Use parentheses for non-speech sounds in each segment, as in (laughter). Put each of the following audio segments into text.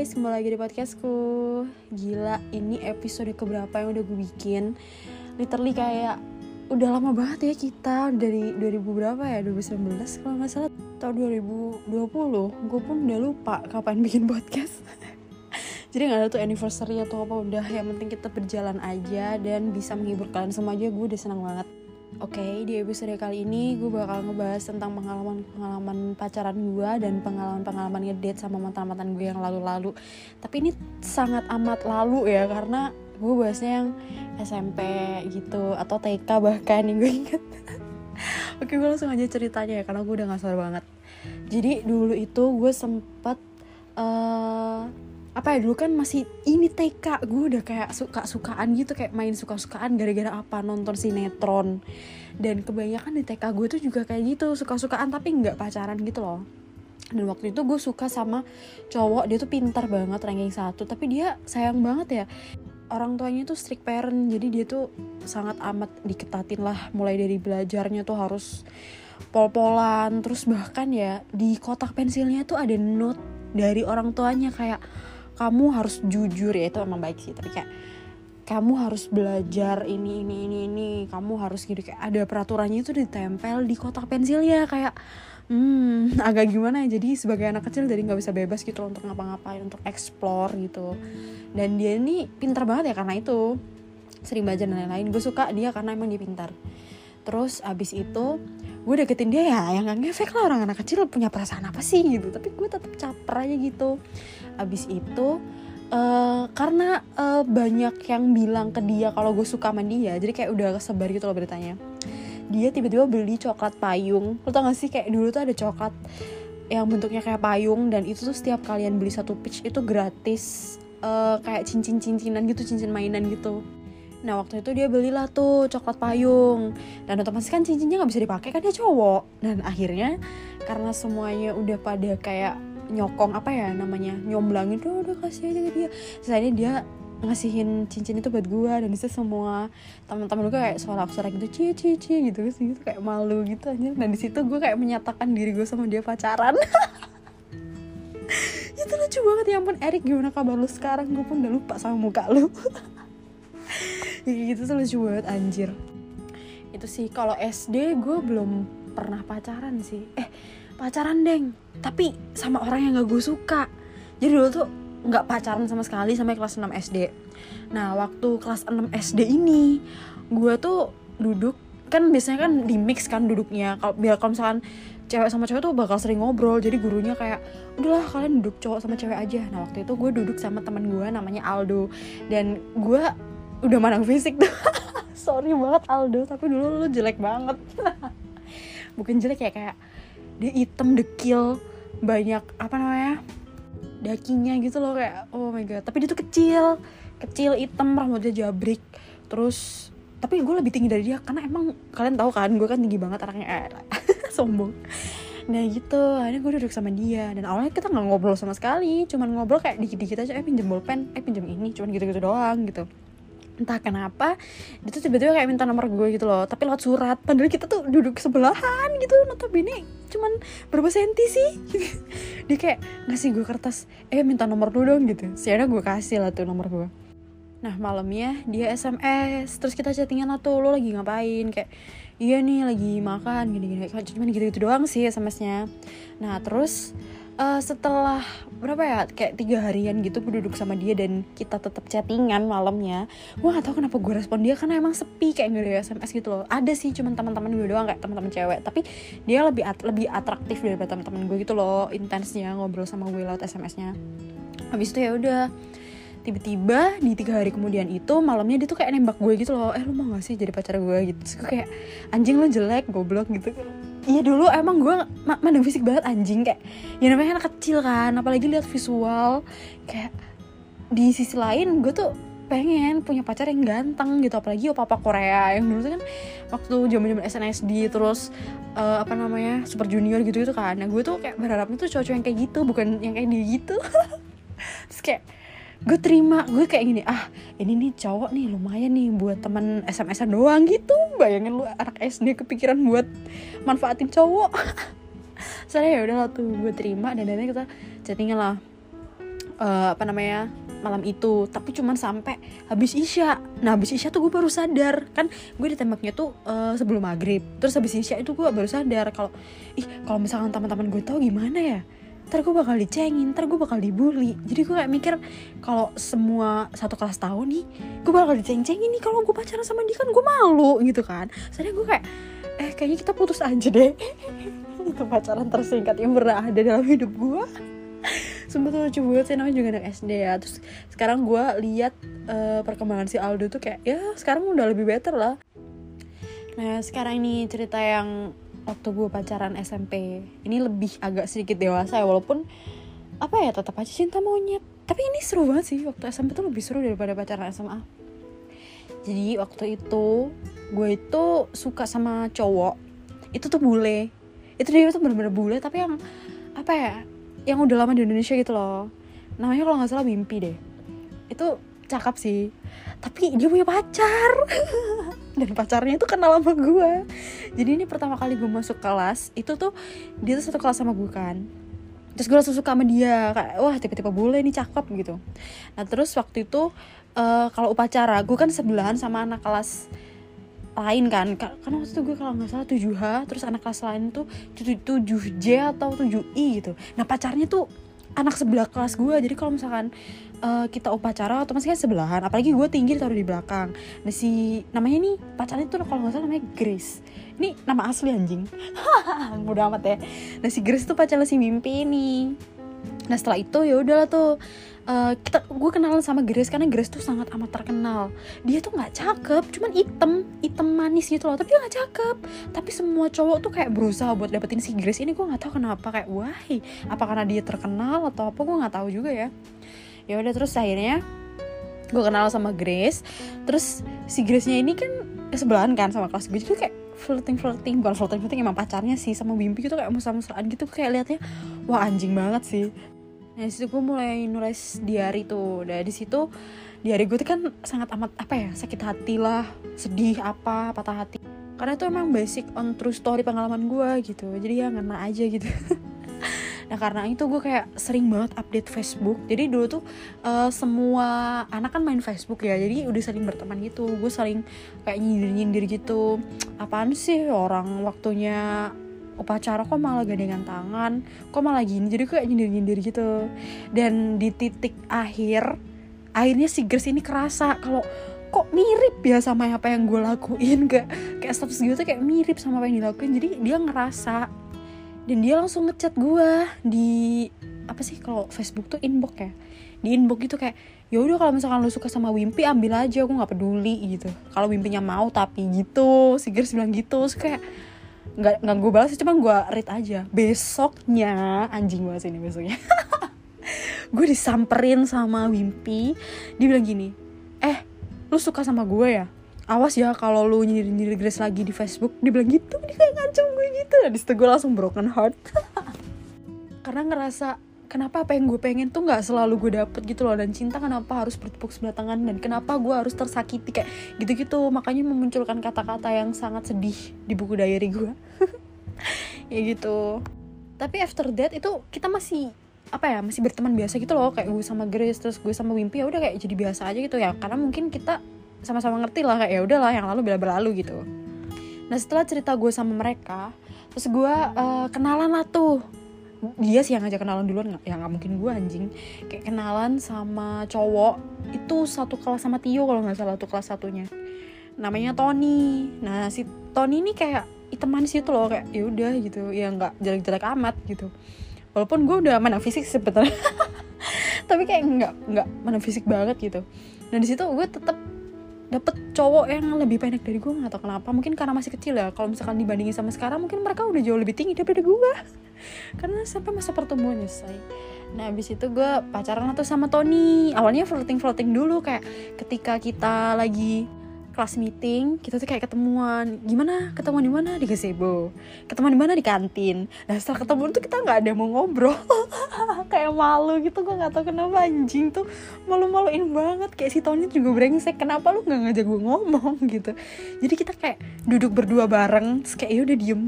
guys, kembali lagi di podcastku. Gila, ini episode keberapa yang udah gue bikin? Literally kayak udah lama banget ya kita Dari 2000 berapa ya, 2019 kalau nggak salah Atau 2020 Gue pun udah lupa kapan (laughs) bikin podcast. Jadi gak ada tuh anniversary atau apa Udah. Yang penting kita berjalan aja Dan bisa menghibur kalian semua aja. Gue udah senang banget Oke, okay, di episode kali ini gue bakal ngebahas tentang pengalaman-pengalaman pacaran gue dan pengalaman-pengalaman ngedate sama mantan-mantan gue yang lalu-lalu. Tapi ini sangat amat lalu ya karena gue bahasnya yang SMP gitu atau TK bahkan yang gue inget. (laughs) Oke, gue langsung aja ceritanya ya karena gue udah gak sabar banget. Jadi dulu itu gue sempet uh, apa ya dulu kan masih ini TK gue udah kayak suka sukaan gitu kayak main suka sukaan gara-gara apa nonton sinetron. Dan kebanyakan di TK gue tuh juga kayak gitu suka sukaan tapi nggak pacaran gitu loh. Dan waktu itu gue suka sama cowok dia tuh pintar banget ranking satu tapi dia sayang banget ya. Orang tuanya tuh strict parent jadi dia tuh sangat amat diketatin lah mulai dari belajarnya tuh harus pol-polan terus bahkan ya di kotak pensilnya tuh ada note dari orang tuanya kayak kamu harus jujur ya itu emang baik sih. Tapi kayak kamu harus belajar ini ini ini ini. Kamu harus gitu kayak ada peraturannya itu ditempel di kotak pensilnya kayak hmm (laughs) agak gimana ya. Jadi sebagai anak kecil jadi nggak bisa bebas gitu untuk ngapa-ngapain untuk explore gitu. Dan dia ini pintar banget ya karena itu. Sering belajar dan lain-lain. Gue suka dia karena emang dia pintar terus abis itu gue deketin dia ya yang gak ngefek lah orang anak kecil punya perasaan apa sih gitu. Tapi gue tetap caper aja gitu abis itu uh, karena uh, banyak yang bilang ke dia kalau gue suka sama dia jadi kayak udah kesebar gitu loh beritanya. Dia tiba-tiba beli coklat payung. Lo tau gak sih kayak dulu tuh ada coklat yang bentuknya kayak payung dan itu tuh setiap kalian beli satu pitch itu gratis uh, kayak cincin-cincinan gitu cincin mainan gitu. Nah waktu itu dia belilah tuh coklat payung. Dan otomatis kan cincinnya gak bisa dipakai kan dia cowok. Dan akhirnya karena semuanya udah pada kayak nyokong apa ya namanya nyomblangin tuh udah kasih aja ke dia. Terus dia ngasihin cincin itu buat gue dan itu semua teman-teman gue kayak sorak-sorak gitu cie cie cie gitu sih gitu kayak malu gitu aja dan di situ gue kayak menyatakan diri gue sama dia pacaran. (laughs) Itu lucu banget ya ampun. Erik gimana kabar lu sekarang? Gue pun udah lupa sama muka lu. (laughs) Gitu tuh lucu banget anjir. Itu sih kalau SD gue belum pernah pacaran sih. Eh pacaran deng. Tapi sama orang yang gak gue suka. Jadi dulu tuh nggak pacaran sama sekali sampai kelas 6 SD nah waktu kelas 6 SD ini gue tuh duduk kan biasanya kan di mix kan duduknya. Kalau biar kalau misalkan cewek sama cewek tuh bakal sering ngobrol. Jadi gurunya kayak udahlah kalian duduk cowok sama cewek aja. Nah waktu itu gue duduk sama teman gue namanya Aldo. Dan gue udah manang fisik tuh. (laughs) Sorry banget Aldo. Tapi dulu lu jelek banget. (laughs) Bukan jelek ya kayak dia hitam dekil banyak apa namanya dagingnya gitu loh kayak oh my god. Tapi dia tuh kecil kecil hitam rambutnya jabrik. Terus tapi gue lebih tinggi dari dia karena emang kalian tahu kan gue kan tinggi banget anaknya eh, (laughs) sombong. Nah gitu akhirnya gue duduk sama dia. Dan awalnya kita nggak ngobrol sama sekali cuman ngobrol kayak dikit-dikit aja eh pinjam bolpen eh pinjam ini cuman gitu-gitu doang gitu entah kenapa dia tuh tiba-tiba kayak minta nomor gue gitu loh tapi lewat surat. Padahal kita tuh duduk sebelahan gitu notabene cuman berapa senti sih? (laughs) Dia kayak ngasih gue kertas eh minta nomor dulu dong gitu. Siapa gue kasih lah tuh nomor gue. Nah malamnya dia SMS terus kita chattingan lah tuh lo lagi ngapain? Kayak iya nih lagi makan gini-gini. Cuman gitu-gitu doang sih SMS-nya nah terus uh, setelah berapa ya? Kayak tiga harian gitu gue duduk sama dia dan kita tetap chattingan malamnya. Gue gak tau kenapa gue respon dia karena emang sepi kayak gak ada sms gitu loh. Ada sih cuman teman-teman gue doang kayak teman-teman cewek. Tapi dia lebih at lebih atraktif daripada teman-teman gue gitu loh intensnya ngobrol sama gue lewat smsnya habis itu ya udah tiba-tiba di tiga hari kemudian itu malamnya dia tuh kayak nembak gue gitu loh. Eh lu mau gak sih jadi pacar gue gitu. Terus gue kayak anjing lu jelek goblok gitu iya dulu emang gue ma mandang fisik banget anjing. Kayak ya namanya anak kecil kan apalagi lihat visual. Kayak di sisi lain gue tuh pengen punya pacar yang ganteng gitu. Apalagi opa opa Korea yang dulu tuh kan waktu zaman zaman SNSD terus uh, apa namanya super junior gitu gitu kan. Nah gue tuh kayak berharapnya tuh cowok-cowok yang kayak gitu bukan yang kayak dia gitu. (laughs) Terus kayak gue terima gue kayak gini ah ini nih cowok nih lumayan nih buat teman SMS doang gitu. Bayangin lu anak SD kepikiran buat manfaatin cowok. (laughs) Saya ya udah tuh gue terima dan akhirnya kita chattingan lah uh, apa namanya malam itu. Tapi cuman sampai habis isya. Nah habis isya tuh gue baru sadar. Kan gue ditembaknya tuh uh, sebelum maghrib. Terus habis isya itu gue baru sadar kalau ih kalau misalkan teman-teman gue tahu gimana ya ntar gue bakal dicengin, ntar gue bakal dibully. Jadi gue kayak mikir kalau semua satu kelas tahu nih, gue bakal diceng-cengin nih kalau gue pacaran sama dia kan gue malu gitu kan. Soalnya gue kayak, eh kayaknya kita putus aja deh. (laughs) itu pacaran tersingkat yang pernah ada dalam hidup gue. Sumpah tuh lucu banget sih namanya juga anak SD ya Terus sekarang gue lihat uh, perkembangan si Aldo tuh kayak ya sekarang udah lebih better lah Nah sekarang ini cerita yang waktu gue pacaran SMP Ini lebih agak sedikit dewasa ya walaupun apa ya tetap aja cinta monyet. Tapi ini seru banget sih waktu SMP tuh lebih seru daripada pacaran SMA Jadi waktu itu gue itu suka sama cowok. Itu tuh bule. Itu dia tuh bener-bener bule tapi yang apa ya yang udah lama di Indonesia gitu loh. Namanya kalau nggak salah Wimpi deh. Itu cakep sih. Tapi dia punya pacar (laughs) dan pacarnya itu kenal sama gue jadi ini pertama kali gue masuk kelas itu tuh dia tuh satu kelas sama gue kan. Terus gue langsung suka sama dia kayak wah tipe-tipe bule ini cakep gitu. Nah terus waktu itu uh, kalau upacara gue kan sebelahan sama anak kelas lain kan. Karena waktu itu gue kalau nggak salah 7H terus anak kelas lain tuh 7J atau 7I gitu. Nah pacarnya tuh anak sebelah kelas gue jadi kalau misalkan uh, kita upacara otomatis kan sebelahan. Apalagi gue tinggi taruh di belakang. Nah si namanya nih pacarnya tuh kalau nggak salah namanya Grace. Ini nama asli anjing. (laughs) Mudah amat ya. Nah si Grace tuh pacarnya si mimpi ini nah setelah itu ya udahlah tuh uh, kita gue kenalan sama Grace karena Grace tuh sangat amat terkenal. Dia tuh nggak cakep cuman item item manis gitu loh. Tapi dia nggak cakep. Tapi semua cowok tuh kayak berusaha buat dapetin si Grace. Ini gue nggak tahu kenapa kayak wah apa karena dia terkenal atau apa? Gue nggak tahu juga ya. Ya udah terus akhirnya gue kenal sama Grace. Terus si Grace nya ini kan sebelahan kan sama kelas gue. Jadi kayak flirting flirting bukan flirting flirting emang pacarnya sih sama Bimpi gitu kayak mesra-mesraan gitu. Kayak liatnya wah anjing banget sih nah di situ gue mulai nulis diary tuh dari situ diary gue tuh kan sangat amat apa ya sakit hati lah sedih apa patah hati karena itu emang basic on true story pengalaman gue gitu jadi ya ngena aja gitu (laughs) Nah karena itu gue kayak sering banget update Facebook. Jadi dulu tuh uh, semua anak kan main Facebook ya. Jadi udah saling berteman gitu. Gue saling kayak nyindir-nyindir gitu. Apaan sih orang waktunya upacara kok malah gandengan tangan kok malah gini jadi kayak nyindir-nyindir gitu. Dan di titik akhir akhirnya si Grace ini kerasa kalau kok mirip ya sama apa yang gue lakuin kayak kayak status gue tuh kayak mirip sama apa yang dilakuin jadi dia ngerasa. Dan dia langsung ngechat gue di apa sih kalau Facebook tuh inbox ya? Di inbox gitu kayak ya udah kalau misalkan lo suka sama Wimpy ambil aja aku nggak peduli gitu. Kalau Wimpynya mau tapi gitu si Grace bilang gitu terus kayak nggak nggak gue balas cuma gue read aja. Besoknya anjing banget ini besoknya. (laughs) Gue disamperin sama Wimpy dia bilang gini eh lu suka sama gue ya? Awas ya kalau lu nyindir nyindir Grace lagi di Facebook. Dia bilang gitu dia kayak ngancam gue gitu. Dan di situ gue langsung broken heart. (laughs) Karena ngerasa kenapa apa yang gue pengen tuh nggak selalu gue dapet gitu loh. Dan cinta kenapa harus bertepuk sebelah tangan? Dan kenapa gue harus tersakiti? Kayak gitu-gitu. Makanya memunculkan kata-kata yang sangat sedih di buku diary gue. (laughs) Ya gitu. Tapi after that itu kita masih apa ya masih berteman biasa gitu loh. Kayak gue sama Grace terus gue sama Wimpy ya udah kayak jadi biasa aja gitu ya. Karena mungkin kita sama-sama ngerti lah kayak ya udahlah yang lalu bila berlalu gitu. Nah setelah cerita gue sama mereka terus gue uh, kenalan lah tuh dia sih yang ngajak kenalan duluan ya nggak mungkin gue anjing. Kayak kenalan sama cowok itu satu kelas sama Tio kalau nggak salah tuh kelas satunya. Namanya Tony. Nah si Tony ini kayak hitam manis itu loh kayak ya udah gitu. Ya nggak jelek-jelek amat gitu. Walaupun gue udah mana fisik sebenarnya. (laughs) Tapi kayak nggak nggak mana fisik banget gitu. Nah di situ gue tetap dapet cowok yang lebih pendek dari gue tahu kenapa. Mungkin karena masih kecil ya. Kalau misalkan dibandingin sama sekarang mungkin mereka udah jauh lebih tinggi daripada gue (laughs) karena sampai masa pertemuan selesai nah abis itu gue pacaran tuh sama Tony. Awalnya floating floating dulu kayak ketika kita lagi kelas meeting kita tuh kayak ketemuan gimana? Ketemuan di mana? Di gazebo. Ketemuan di mana? Di kantin. Nah setelah ketemu tuh kita nggak ada mau ngobrol. (laughs) Kayak malu gitu gue nggak tahu kenapa anjing tuh malu-maluin banget. Kayak si Tony juga brengsek kenapa lu nggak ngajak gue ngomong? (laughs) gitu. Jadi kita kayak duduk berdua bareng terus kayak ya udah diem.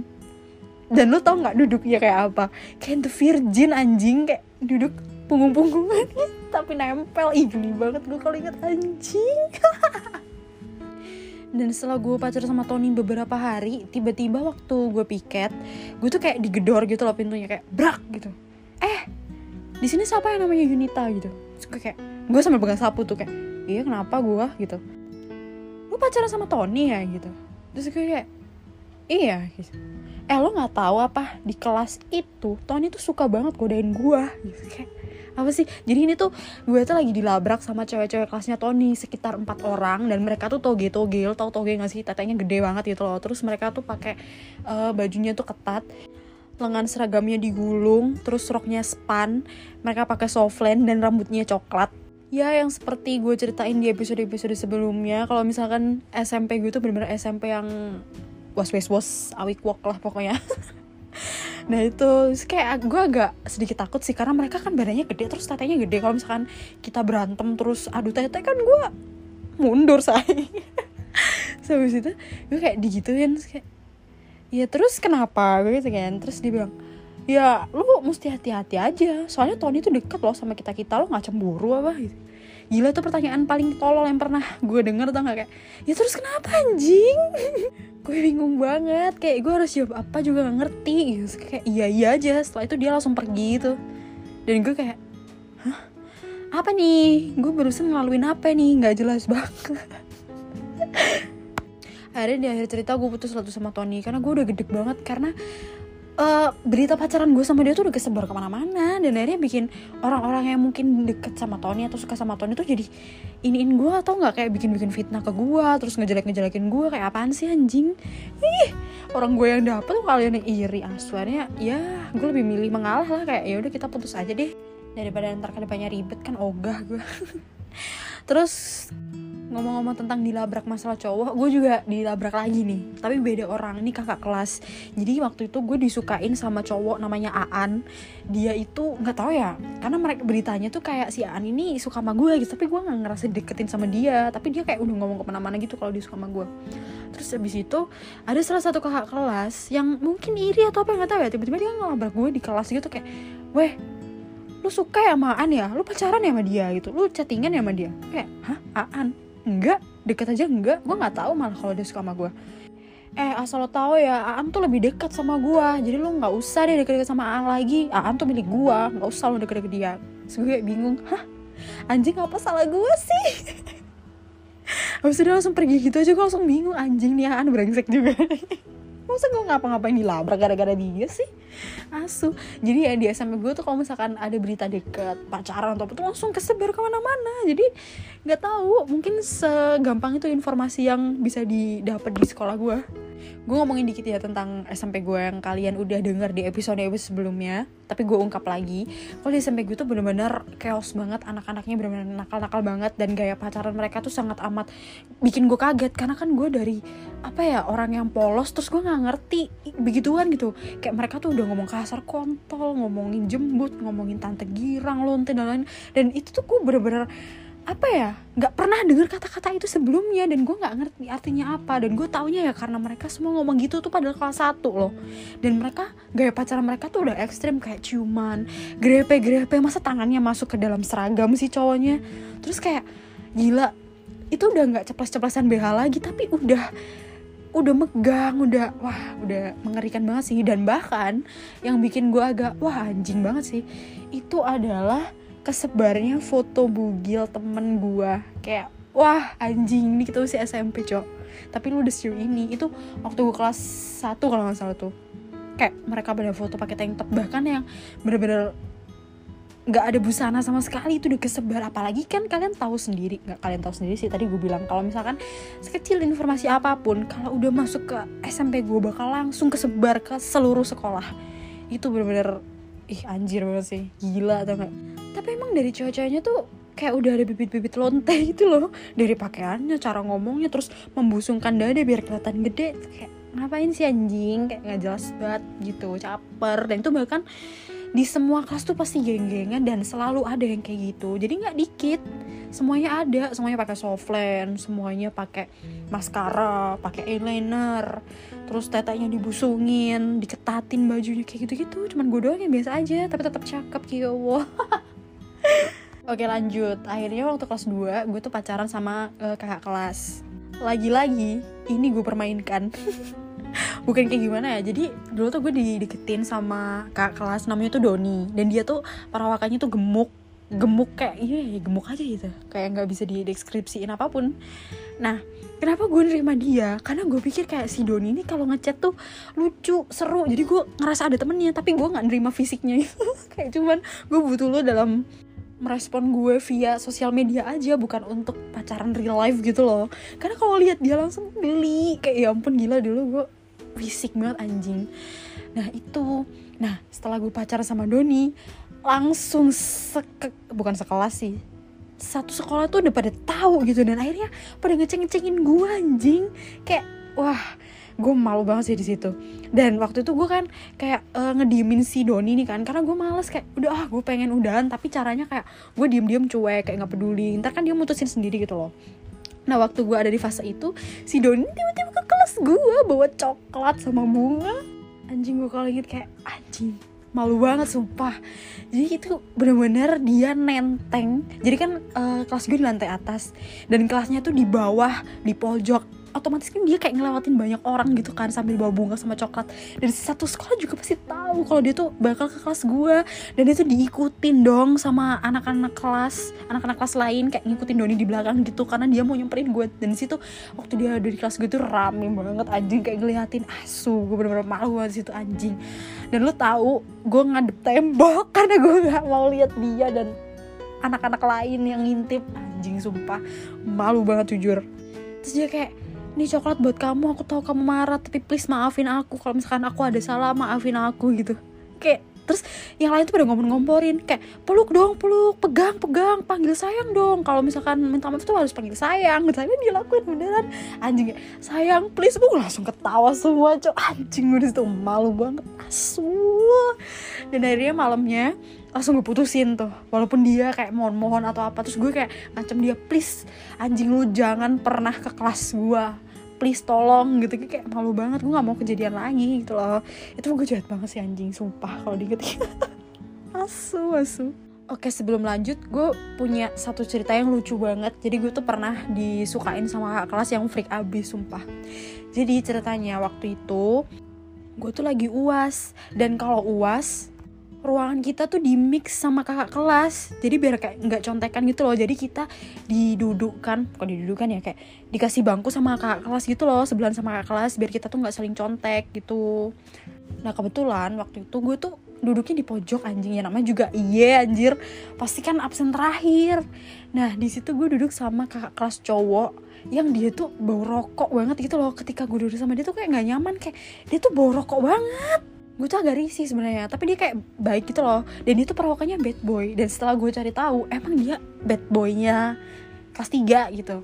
Dan lu tau nggak duduknya kayak apa? Kayak the virgin anjing kayak duduk punggung-punggungan. (laughs) Tapi nempel. Ih geli banget gue kalau inget anjing dan setelah gue pacaran sama Tony beberapa hari tiba-tiba waktu gue piket gue tuh kayak digedor gitu loh pintunya kayak brak gitu. Eh di sini siapa yang namanya Yunita gitu? Terus gue kayak gue sambil pegang sapu tuh kayak iya kenapa gue gitu. Lu pacaran sama Tony ya? gitu. Terus gue kayak iya gitu eh lo nggak tahu apa di kelas itu Tony tuh suka banget godain gue gitu kayak apa sih? Jadi ini tuh gue tuh lagi dilabrak sama cewek-cewek kelasnya Tony sekitar empat orang dan mereka tuh toge toge lo tau toge gak sih? Tetenya gede banget gitu loh. Terus mereka tuh pakai uh, bajunya tuh ketat lengan seragamnya digulung terus roknya span mereka pakai softland dan rambutnya coklat. Ya yang seperti gue ceritain di episode-episode sebelumnya kalau misalkan SMP gue tuh bener-bener SMP yang was was was awik wok lah pokoknya. (laughs) Nah itu kayak gue agak sedikit takut sih karena mereka kan badannya gede terus tatanya gede. Kalau misalkan kita berantem terus adu tete kan gue mundur say. (laughs) So habis itu gue kayak digituin terus kayak ya terus kenapa? Gue gitu kan. Terus dia bilang ya lu mesti hati-hati aja. Soalnya Tony tuh deket loh sama kita kita lo nggak cemburu apa? Gitu gila tuh pertanyaan paling tolol yang pernah gue denger tau gak kayak ya terus kenapa anjing? (laughs) Gue bingung banget. Kayak gue harus jawab apa juga gak ngerti. Gitu kayak iya iya aja. Setelah itu dia langsung pergi gitu. Dan gue kayak hah? Apa nih? Gue barusan ngelaluin apa nih? Nggak jelas banget. (laughs) Akhirnya di akhir cerita gue putus satu sama Tony karena gue udah gede banget. Karena uh, berita pacaran gue sama dia tuh udah kesebar ke mana-mana. Dan akhirnya bikin orang-orang yang mungkin deket sama Tony atau suka sama Tony tuh jadi iniin gue atau nggak? Kayak bikin-bikin fitnah ke gue terus ngejelek-ngejelekin gue. Kayak apaan sih anjing? Ih orang gue yang dapet tuh kalian yang iri. Asuhannya ya gue lebih milih mengalah lah. Kayak ya udah kita putus aja deh. Daripada ntar ke depannya ribet kan ogah gue. (laughs) Terus ngomong-ngomong tentang dilabrak masalah cowok gue juga dilabrak lagi nih. Tapi beda orang ini kakak kelas. Jadi waktu itu gue disukain sama cowok namanya Aan. Dia itu nggak tahu ya karena mereka beritanya tuh kayak si Aan ini suka sama gue gitu. Tapi gue nggak ngerasa deketin sama dia. Tapi dia kayak udah ngomong ke mana-mana gitu kalau dia suka sama gue terus habis itu ada salah satu kakak kelas yang mungkin iri atau apa nggak tahu ya. Tiba-tiba dia ngelabrak gue di kelas gitu kayak weh lu suka ya sama Aan ya? Lu pacaran ya sama dia? Gitu. Lu chattingan ya sama dia? Kayak hah? Aan enggak deket aja enggak. Gue nggak tahu malah kalau dia suka sama gue eh asal lo tahu ya Aan tuh lebih dekat sama gue jadi lo nggak usah deh deket-deket sama Aan lagi. Aan tuh milik gue nggak usah lo deket-deket dia. Terus gue kayak bingung hah? Anjing apa salah gue sih? (laughs) Habis itu langsung pergi gitu aja. Gue langsung bingung anjing nih Aan brengsek juga (laughs) masa gue ngapa-ngapain dilabrak gara-gara dia sih? Asu. Jadi ya di SMP gue tuh kalau misalkan ada berita deket pacaran atau apa tuh langsung kesebar ke mana-mana. Jadi nggak tahu mungkin segampang itu informasi yang bisa didapat di sekolah gue gue ngomongin dikit ya tentang SMP gue yang kalian udah denger di episode-episode sebelumnya tapi gue ungkap lagi. Kalau di SMP gue tuh bener-bener chaos banget anak-anaknya bener-bener nakal-nakal banget dan gaya pacaran mereka tuh sangat amat bikin gue kaget. Karena kan gue dari apa ya orang yang polos terus gue nggak ngerti begituan gitu. Kayak mereka tuh udah ngomong kasar kontol ngomongin jembut ngomongin tante girang lonte dan lain dan itu tuh gue bener-bener apa ya nggak pernah dengar kata-kata itu sebelumnya dan gue nggak ngerti artinya apa. Dan gue taunya ya karena mereka semua ngomong gitu tuh pada kelas 1 loh. Dan mereka gaya pacaran mereka tuh udah ekstrim kayak ciuman grepe-grepe masa tangannya masuk ke dalam seragam si cowoknya. Terus kayak gila itu udah nggak ceplas-ceplasan BH lagi tapi udah udah megang udah wah udah mengerikan banget sih. Dan bahkan yang bikin gue agak wah anjing banget sih itu adalah kesebarnya foto bugil temen gue kayak wah anjing ini kita masih SMP cok. Tapi lu udah sejauh ini itu waktu gue kelas 1 kalau nggak salah tuh. Kayak mereka pada foto pakai tank top. Bahkan yang bener-bener nggak ada busana sama sekali itu udah kesebar. Apalagi kan kalian tahu sendiri nggak kalian tahu sendiri sih tadi gue bilang kalau misalkan sekecil informasi apa pun kalau udah masuk ke SMP gue bakal langsung kesebar ke seluruh sekolah. Itu bener-bener ih anjir banget sih. Gila atau enggak dari cowok-cowoknya tuh kayak udah ada bibit-bibit lonte gitu loh. Dari pakaiannya cara ngomongnya terus membusungkan dada biar kelihatan gede. Kayak ngapain sih anjing? Kayak nggak jelas banget gitu caper. Dan itu bahkan di semua kelas tuh pasti geng-gengan dan selalu ada yang kayak gitu. Jadi nggak dikit. Semuanya ada. Semuanya pakai softland semuanya pakai maskara pakai eyeliner. Terus tetenya dibusungin diketatin bajunya kayak gitu-gitu. Cuman gue doang yang biasa aja tapi tetap cakep gitu (laughs) wow Oke lanjut, akhirnya waktu kelas 2 gue tuh pacaran sama uh, kakak kelas. Lagi-lagi, ini gue permainkan. (laughs) Bukan kayak gimana ya, jadi dulu tuh gue dideketin sama kakak kelas namanya tuh Doni. Dan dia tuh perawakannya tuh gemuk. Gemuk kayak iya ya gemuk aja gitu. Kayak nggak bisa dideskripsiin apa pun. Nah kenapa gue nerima dia? Karena gue pikir kayak si Doni ini kalau ngechat tuh lucu seru. Jadi gue ngerasa ada temennya tapi gue nggak nerima fisiknya. Itu (laughs) kayak cuman gue butuh lo dalam merespon gue via sosial media aja bukan untuk pacaran real life gitu loh. Karena kalau lihat dia langsung beli kayak ya ampun gila dulu gue fisik banget anjing. Nah itu. Nah setelah gue pacaran sama Doni langsung seke bukan sekelas sih. Satu sekolah tuh udah pada tahu gitu dan akhirnya pada ngeceng-ngecengin gue anjing. Kayak wah gue malu banget sih di situ. Dan waktu itu gue kan kayak uh, ngediemin si Doni nih kan karena gue males kayak udah ah gue pengen udahan tapi caranya kayak gue diem-diem cuek kayak nggak peduli. Ntar kan dia mutusin sendiri gitu loh. Nah waktu gue ada di fase itu Si Doni tiba-tiba ke kelas gue Bawa coklat sama bunga. Anjing gue kalau inget kayak Anjing malu banget sumpah. Jadi itu bener-bener dia nenteng. Jadi kan uh, kelas gue di lantai atas dan kelasnya tuh di bawah di pojok otomatis kan dia kayak ngelewatin banyak orang gitu kan sambil bawa bunga sama coklat. Dan satu sekolah juga pasti tahu kalau dia tuh bakal ke kelas gue dan tuh diikutin dong sama anak-anak kelas anak-anak kelas lain kayak ngikutin Doni di belakang gitu karena dia mau nyamperin gue dan situ waktu dia ada di kelas gue tuh rame banget anjing kayak ngeliatin asu gue bener-bener malu banget situ anjing. Dan lu tahu gue ngadep tembok (laughs) karena gue nggak mau lihat dia dan anak-anak lain yang ngintip. Anjing sumpah. Malu banget jujur. Terus dia kayak ini coklat buat kamu aku tahu kamu marah tapi please maafin aku. Kalau misalkan aku ada salah maafin aku gitu. Kayak terus yang lain tuh pada ngompor-ngomporin kayak peluk dong peluk pegang pegang panggil sayang dong. Kalau misalkan minta maaf tuh harus panggil sayang (laughs) tapi dia lakuin beneran. Anjing sayang please. Gue langsung ketawa semua cok. Anjing gue di situ malu banget asu. Dan akhirnya malamnya langsung gue putusin tuh walaupun dia kayak mohon-mohon atau apa. Terus gue kayak ngancam dia please anjing lu jangan pernah ke kelas gue please tolong gitu. Kayak malu banget gue nggak mau kejadian lagi gitu loh. Itu gue jahat banget sih anjing. Sumpah kalau diinget. (laughs) Asu asu. Oke sebelum lanjut gue punya satu cerita yang lucu banget. Jadi gue tuh pernah disukain sama kakak kelas yang freak abis sumpah. Jadi ceritanya waktu itu gue tuh lagi uas. Dan kalau uas ruangan kita tuh di mix sama kakak kelas. Jadi biar kayak nggak contekan gitu loh. Jadi kita didudukkan kok didudukkan ya kayak dikasih bangku sama kakak kelas gitu loh. Sebelahan sama kakak kelas biar kita tuh nggak saling contek gitu. Nah kebetulan waktu itu gue tuh duduknya di pojok anjing. Ya namanya juga iya anjir. Pasti kan absen terakhir. Nah di situ gue duduk sama kakak kelas cowok yang dia tuh bau rokok banget gitu loh. Ketika gue duduk sama dia tuh kayak nggak nyaman. Kayak dia tuh bau rokok banget gue tuh agak risih sebenarnya tapi dia kayak baik gitu loh. Dan dia tuh perawakannya bad boy. Dan setelah gue cari tahu emang dia bad boynya kelas 3 gitu.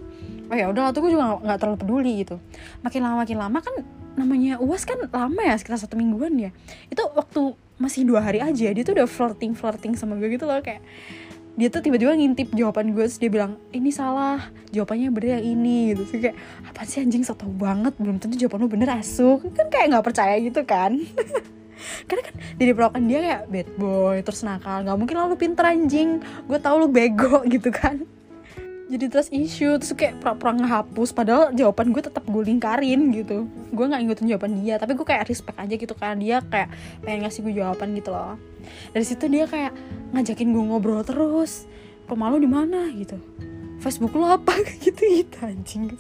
Oh ya udah tuh gue juga nggak terlalu peduli gitu. Makin lama makin lama kan namanya uas kan lama ya sekitar satu mingguan ya. Itu waktu masih dua hari aja dia tuh udah flirting flirting sama gue gitu loh kayak dia tuh tiba-tiba ngintip jawaban gue terus dia bilang ini salah jawabannya bener yang ini gitu. Sih kayak apa sih anjing so tau banget belum tentu jawaban lu bener asu. Kan kayak nggak percaya gitu kan (laughs) karena kan jadi perawakan dia kayak bad boy terus nakal nggak mungkin lalu pinter anjing. Gue tau lu bego (laughs) gitu kan. Jadi terus isu terus kayak pura-pura ngehapus padahal jawaban gue tetap gue lingkarin gitu. Gue nggak ngikutin jawaban dia tapi gue kayak respect aja gitu karena dia kayak pengen ngasih gue jawaban gitu loh. Dari situ dia kayak ngajakin gue ngobrol terus. Rumah lu di mana gitu. Facebook lo apa? (laughs) Gitu gitu anjing.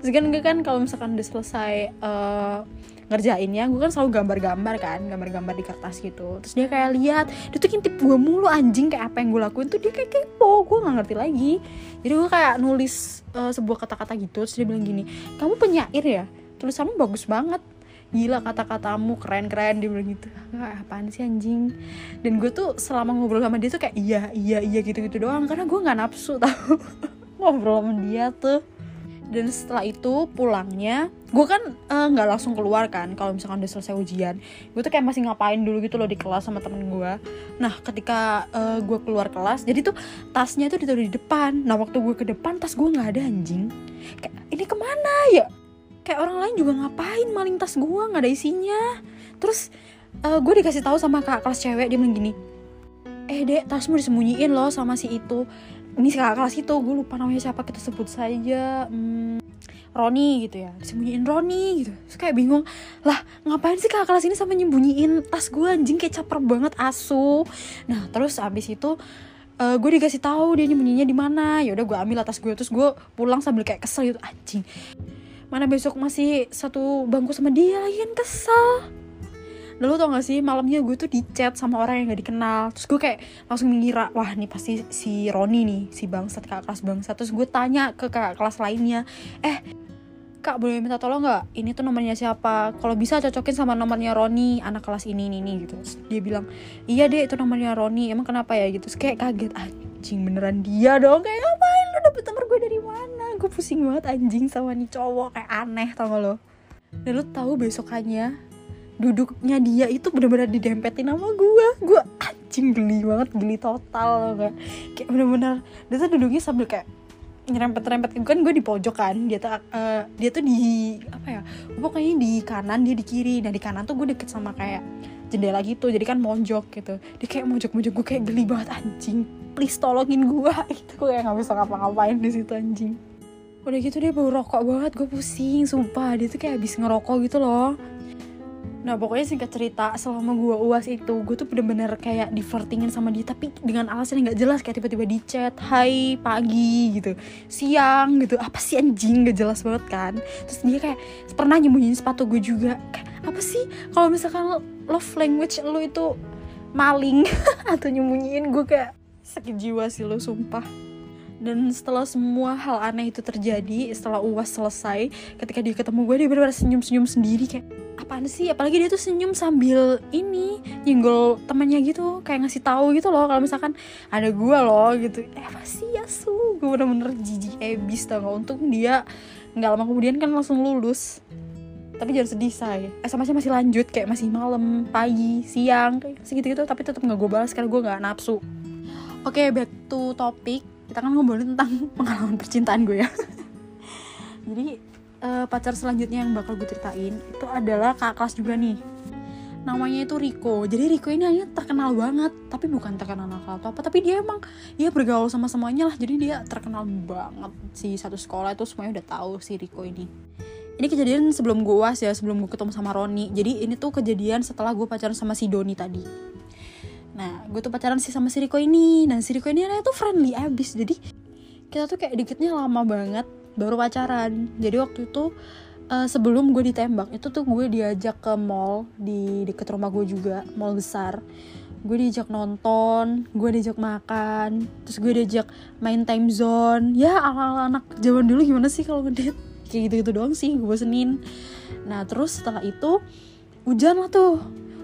Terus kan gue kan kalau misalkan udah selesai uh, ngerjainnya gue kan selalu gambar-gambar kan gambar-gambar di kertas gitu. Terus dia kayak lihat dia tuh ngintip gue mulu anjing kayak apa yang gue lakuin tuh dia kayak kepo gue nggak ngerti lagi. Jadi gue kayak nulis uh, sebuah kata-kata gitu terus dia bilang gini kamu penyair ya? Tulisanmu bagus banget. Gila kata-katamu keren-keren dia bilang gitu. Nggak apaan sih anjing? Dan gue tuh selama ngobrol sama dia tuh kayak iya iya iya gitu-gitu doang karena gue nggak nafsu (laughs) tau. Ngobrol sama dia tuh dan setelah itu pulangnya gue kan eh, nggak uh, langsung keluar kan kalau misalkan udah selesai ujian. Gue tuh kayak masih ngapain dulu gitu loh di kelas sama temen gue nah ketika uh, eh, gue keluar kelas jadi tuh tasnya tuh ditaruh di depan. Nah waktu gue ke depan tas gue nggak ada anjing. Kayak ini ke mana ya? Kayak orang lain juga ngapain maling tas gue nggak ada isinya. Terus uh, gue dikasih tahu sama kak kelas cewek dia bilang gini eh dek tasmu disembunyiin loh sama si itu ini kakak kelas itu gue lupa namanya siapa kita sebut saja hmm, Roni gitu ya. Disembunyiin Roni gitu. Terus kayak bingung lah ngapain sih kakak kelas ini sampai nyembunyiin tas gue anjing kayak caper banget asu. Nah terus abis itu uh, gue dikasih tahu dia nyembunyinya di mana. Ya udah gue ambil atas gue terus gue pulang sambil kayak kesel gitu. Anjing. Mana besok masih satu bangku sama dia lagi kan kesel Lalu tau gak sih malamnya gue tuh di chat sama orang yang gak dikenal. Terus gue kayak langsung mengira Wah nih pasti si Roni nih Si bangsat kakak kelas bangsat. Terus gue tanya ke kakak kelas lainnya Eh kak boleh minta tolong gak? Ini tuh nomornya siapa? Kalau bisa cocokin sama nomornya Roni Anak kelas ini ini, ini gitu. Terus dia bilang Iya deh itu nomornya Roni. Emang kenapa ya? Gitu. Terus kayak kaget Anjing beneran dia dong? Kayak ngapain? Lu dapet nomor gue dari mana? Gue pusing banget anjing sama nih cowok. Kayak aneh tau gak lo? Dan lu tahu besokannya duduknya dia itu bener-bener didempetin sama gue gue anjing geli banget geli total kayak kayak bener-bener dia tuh duduknya sambil kayak nyerempet-nyerempet kan gue di pojok kan dia tuh uh, dia tuh di apa ya pokoknya di kanan dia di kiri. Nah di kanan tuh gue deket sama kayak jendela gitu jadi kan mojok gitu. Dia kayak mojok-mojok gue kayak geli banget anjing. Please tolongin gue (laughs) itu gue kayak nggak bisa ngapa-ngapain di situ anjing. Udah gitu dia bau rokok banget gue pusing sumpah. Dia tuh kayak habis ngerokok gitu loh Nah pokoknya singkat cerita selama gue uas itu gue tuh bener-bener kayak divertingin sama dia tapi dengan alasan yang gak jelas. Kayak tiba-tiba di chat Hai pagi gitu. Siang gitu. Apa sih anjing? Gak jelas banget kan. Terus dia kayak pernah nyembunyiin sepatu gue juga. Kayak apa sih? Kalau misalkan love language lo itu maling (laughs) atau nyembunyiin gue kayak sakit jiwa sih lo sumpah dan setelah semua hal aneh itu terjadi setelah uas selesai ketika dia ketemu gue dia benar-benar senyum-senyum sendiri kayak apaan sih? Apalagi dia tuh senyum sambil ini nyenggol temannya gitu kayak ngasih tahu gitu loh kalau misalkan ada gue loh gitu. Eh apa sih ya su gue bener-bener jijik ebis tau gak untung dia nggak lama kemudian kan langsung lulus. Tapi jangan sedih say. Sms masih lanjut kayak masih malam pagi siang kayak segitu gitu tapi tetap nggak gue balas karena gue nggak nafsu. Oke okay, back to topic kita kan ngobrolin tentang (laughs) pengalaman percintaan gue ya. (laughs) Jadi uh, pacar selanjutnya yang bakal gue ceritain itu adalah kakak kelas juga nih. Namanya itu Riko. Jadi Riko ini hanya terkenal banget tapi bukan terkenal nakal atau apa tapi dia emang ya bergaul sama semuanya lah. Jadi dia terkenal banget si satu sekolah itu semuanya udah tahu si Riko ini. Ini kejadian sebelum gue uas ya sebelum gue ketemu sama Roni. Jadi ini tuh kejadian setelah gue pacaran sama si Doni tadi nah gue tuh pacaran sih sama si Riko ini. Dan si Riko ini tuh friendly abis. Jadi kita tuh kayak dikitnya lama banget baru pacaran. Jadi waktu itu uh, sebelum gue ditembak itu tuh gue diajak ke mall di deket rumah gue juga mall besar. Gue diajak nonton gue diajak makan terus gue diajak main time zone. Ya ala ala anak zaman dulu gimana sih kalau ngedit kayak gitu gitu doang sih gue bosenin. Nah terus setelah itu hujan lah tuh.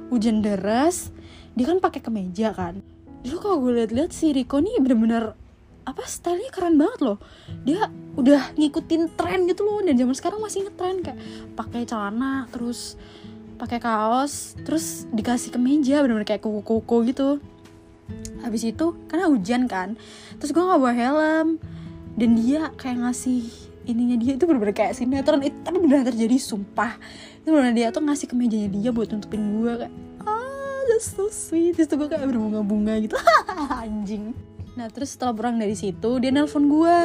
Hujan deras dia kan pakai kemeja kan. Dulu kalau gue liat-liat si Riko nih bener-bener apa stylenya keren banget loh. Dia udah ngikutin tren gitu loh dan zaman sekarang masih ngetren kayak pakai celana terus pakai kaos terus dikasih kemeja bener-bener kayak kuku-kuku gitu. Habis itu karena hujan kan terus gue nggak bawa helm dan dia kayak ngasih ininya dia itu bener-bener kayak sinetron. Itu tapi bener terjadi sumpah. Itu bener dia tuh ngasih kemejanya dia buat nutupin gue kayak that's so sweet. Terus gue kayak berbunga-bunga gitu. (laughs) Anjing. Nah terus setelah pulang dari situ dia nelpon gue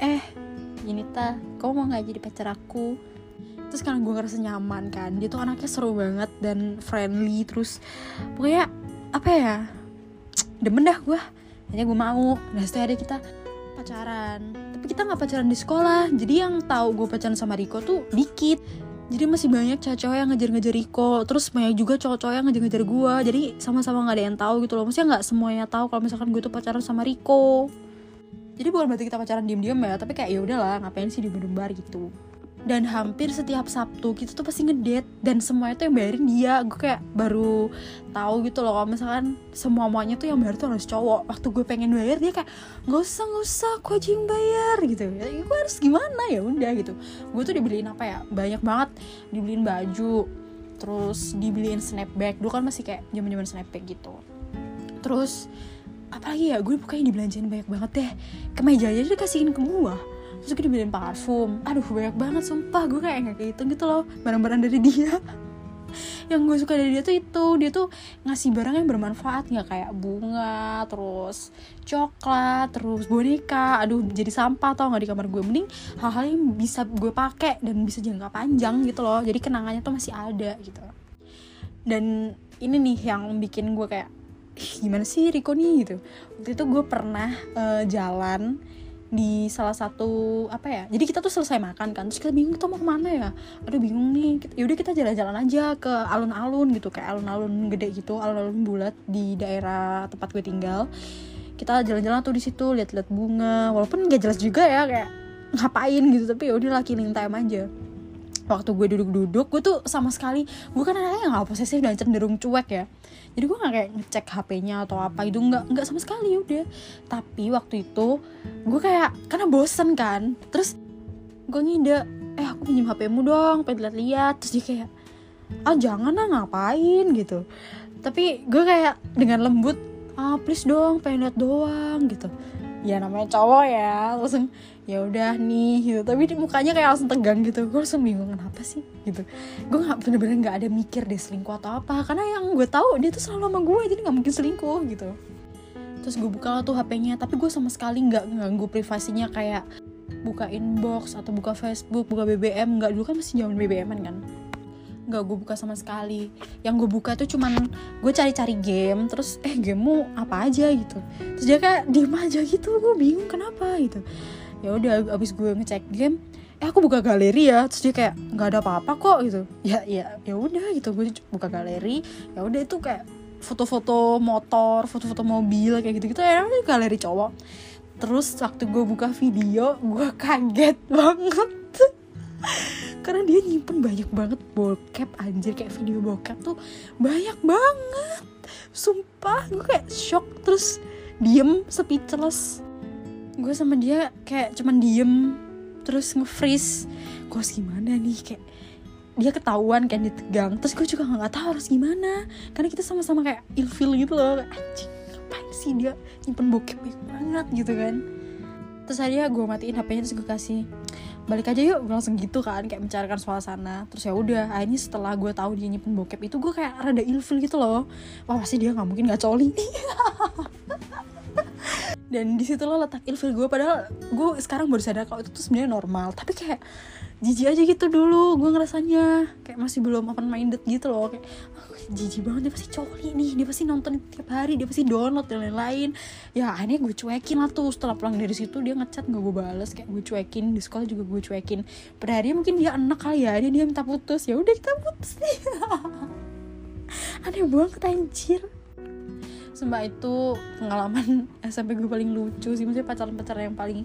Eh gini ta kamu mau gak jadi pacar aku? Terus karena gue ngerasa nyaman kan Dia tuh anaknya seru banget dan friendly Terus. Pokoknya apa ya? Demen dah gue Akhirnya gue mau. Nah setelah ada kita pacaran. Tapi kita gak pacaran di sekolah Jadi yang tahu gue pacaran sama Riko tuh dikit jadi masih banyak cowok-cowok yang ngejar-ngejar Riko. Terus banyak juga cowok-cowok yang ngejar-ngejar gue jadi sama-sama nggak ada yang tahu gitu loh. Maksudnya nggak semuanya tahu kalau misalkan gue tuh pacaran sama Riko. Jadi bukan berarti kita pacaran diem-diem ya tapi kayak ya udahlah ngapain sih di gitu dan hampir setiap Sabtu kita tuh pasti ngedate. Dan semuanya tuh yang bayarin dia. Gue kayak baru tahu gitu loh kalau misalkan semua muanya tuh yang bayar tuh harus cowok. Waktu gue pengen bayar dia kayak nggak usah nggak usah aku aja yang bayar gitu. Ya gue harus gimana? Ya udah gitu. Gue tuh dibeliin apa ya? Banyak banget. Dibeliin baju terus dibeliin snapback dulu kan masih kayak zaman zaman snapback gitu. Terus apalagi ya gue pokoknya dibelanjain banyak banget deh. Kemeja aja dikasihin ke gue terus gue dibeliin parfum. Aduh banyak banget sumpah. Gue kayak nggak kehitung gitu loh barang-barang dari dia. (laughs) Yang gue suka dari dia tuh itu. Dia tuh ngasih barang yang bermanfaat. Nggak kayak bunga terus coklat terus boneka. Aduh jadi sampah tau nggak di kamar gue mending hal-hal yang bisa gue pakai dan bisa jangka panjang gitu loh. Jadi kenangannya tuh masih ada gitu. Dan ini nih yang bikin gue kayak gimana sih Riko nih? Gitu. Waktu itu gue pernah uh, jalan di salah satu apa ya jadi kita tuh selesai makan kan terus kita bingung kita mau ke mana ya aduh bingung nih yaudah kita jalan-jalan aja ke alun-alun gitu kayak alun-alun gede gitu alun-alun bulat di daerah tempat gue tinggal kita jalan-jalan tuh di situ lihat-lihat bunga walaupun nggak jelas juga ya kayak ngapain gitu tapi ya udah killing time aja. Waktu gue duduk-duduk gue tuh sama sekali gue kan anaknya nggak posesif dan cenderung cuek ya jadi gue nggak kayak ngecek HP-nya atau apa itu nggak nggak sama sekali udah. Tapi waktu itu gue kayak karena bosen kan terus gue ngide eh aku pinjam HP-mu dong pengen lihat-lihat. Terus dia kayak ah jangan lah ngapain? gitu. Tapi gue kayak dengan lembut ah please dong pengen lihat doang gitu. Ya namanya cowok ya langsung ya udah nih gitu. Tapi di mukanya kayak langsung tegang gitu. Gue langsung bingung kenapa sih? Gitu. Gue nggak bener-bener nggak ada mikir deh selingkuh atau apa. Karena yang gue tahu dia tuh selalu sama gue jadi nggak mungkin selingkuh gitu. Terus gue buka tuh HP-nya tapi gue sama sekali nggak ganggu privasinya kayak buka inbox atau buka Facebook buka BBM nggak dulu kan masih zaman BBM kan nggak gue buka sama sekali. Yang gue buka tuh cuman gue cari-cari game terus eh gamemu apa aja? gitu. Terus dia kayak diem aja gitu gue bingung kenapa gitu. Ya udah abis gue ngecek game eh aku buka galeri ya. Terus dia kayak nggak ada apa-apa kok gitu. Ya ya ya udah gitu gue buka galeri. Ya udah itu kayak foto-foto motor foto-foto mobil kayak gitu gitu ya galeri cowok. Terus waktu gue buka video gue kaget (laughs) banget karena dia nyimpen banyak banget bokep anjir. Kayak video bokep tuh banyak banget. Sumpah gue kayak shock. Terus diem speechless. Gue sama dia kayak cuman diem terus nge-freeze. Gue harus gimana nih? Kayak dia ketahuan kan ditegang. Terus gue juga nggak tahu harus gimana. Karena kita sama-sama kayak ilfil gitu loh. Anjing ngapain sih dia nyimpen bokep banget gitu kan. Terus akhirnya gue matiin hpnya terus gue kasih balik aja yuk gue langsung gitu kan kayak mencarikan suasana. Terus ya udah akhirnya setelah gue tahu dia nyimpen bokep itu gue kayak rada ilfil gitu loh. Wah pasti dia nggak mungkin nggak coli. (laughs) Dan di situ lo letak ilfil gue padahal gue sekarang baru sadar kalau itu tuh sebenarnya normal. Tapi kayak jijik aja gitu dulu gue ngerasanya. Kayak masih belum open minded gitu loh kayak jijik banget dia pasti coli nih dia pasti nonton tiap hari dia pasti download dan lain-lain. Ya akhirnya gue cuekin lah tuh setelah pulang dari situ dia ngechat nggak gue bales kayak gue cuekin di sekolah juga gue cuekin. Pada hari mungkin dia enak kali ya dia dia minta putus. Ya udah kita putus nih. (laughs) Aneh banget anjir. Sumpah itu pengalaman SMP gue paling lucu sih. Maksudnya pacaran-pacaran yang paling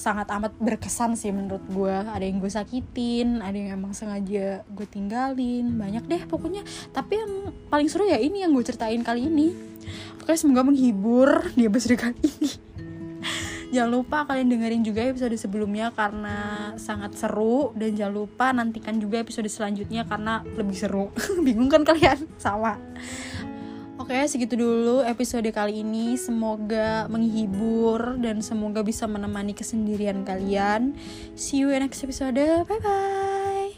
sangat amat berkesan sih menurut gue ada yang gue sakitin ada yang emang sengaja gue tinggalin banyak deh pokoknya. Tapi yang paling seru ya ini yang gue ceritain kali ini. Oke semoga menghibur di episode kali ini. (laughs) Jangan lupa kalian dengerin juga episode sebelumnya karena sangat seru. Dan jangan lupa nantikan juga episode selanjutnya karena lebih seru. (laughs) Bingung kan kalian? Sama Oke, segitu dulu episode kali ini. Semoga menghibur dan semoga bisa menemani kesendirian kalian. See you in next episode. Bye bye.